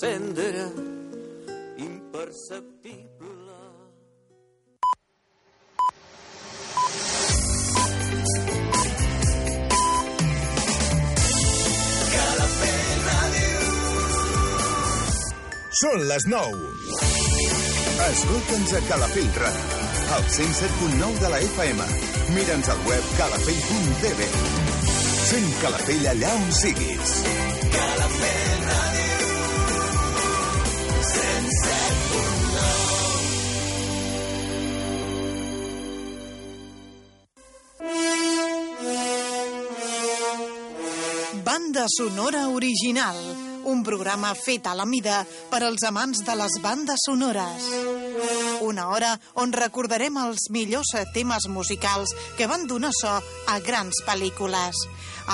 cendra imperceptible. Són les 9. Escolta'ns a Calafell Ràdio, al 107.9 de la FM. Mira'ns al web calafell.tv. Fem Calafell allà on siguis. Banda sonora original, un programa fet a la mida per als amants de les bandes sonores. Una hora on recordarem els millors temes musicals que van donar so a grans pel·lícules.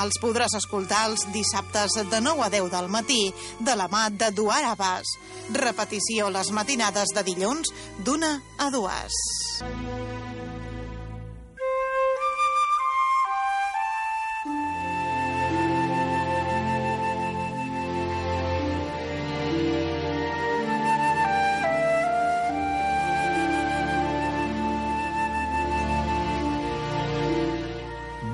Els podràs escoltar els dissabtes de 9 a 10 del matí de la mà de Duar Abbas. Repetició les matinades de dilluns d'una a dues.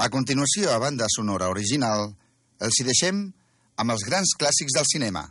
A continuació, a banda sonora original, els hi deixem amb els grans clàssics del cinema.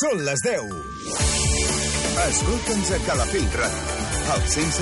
Són les 10. Escolta'ns a Calafell Ràdio, al 107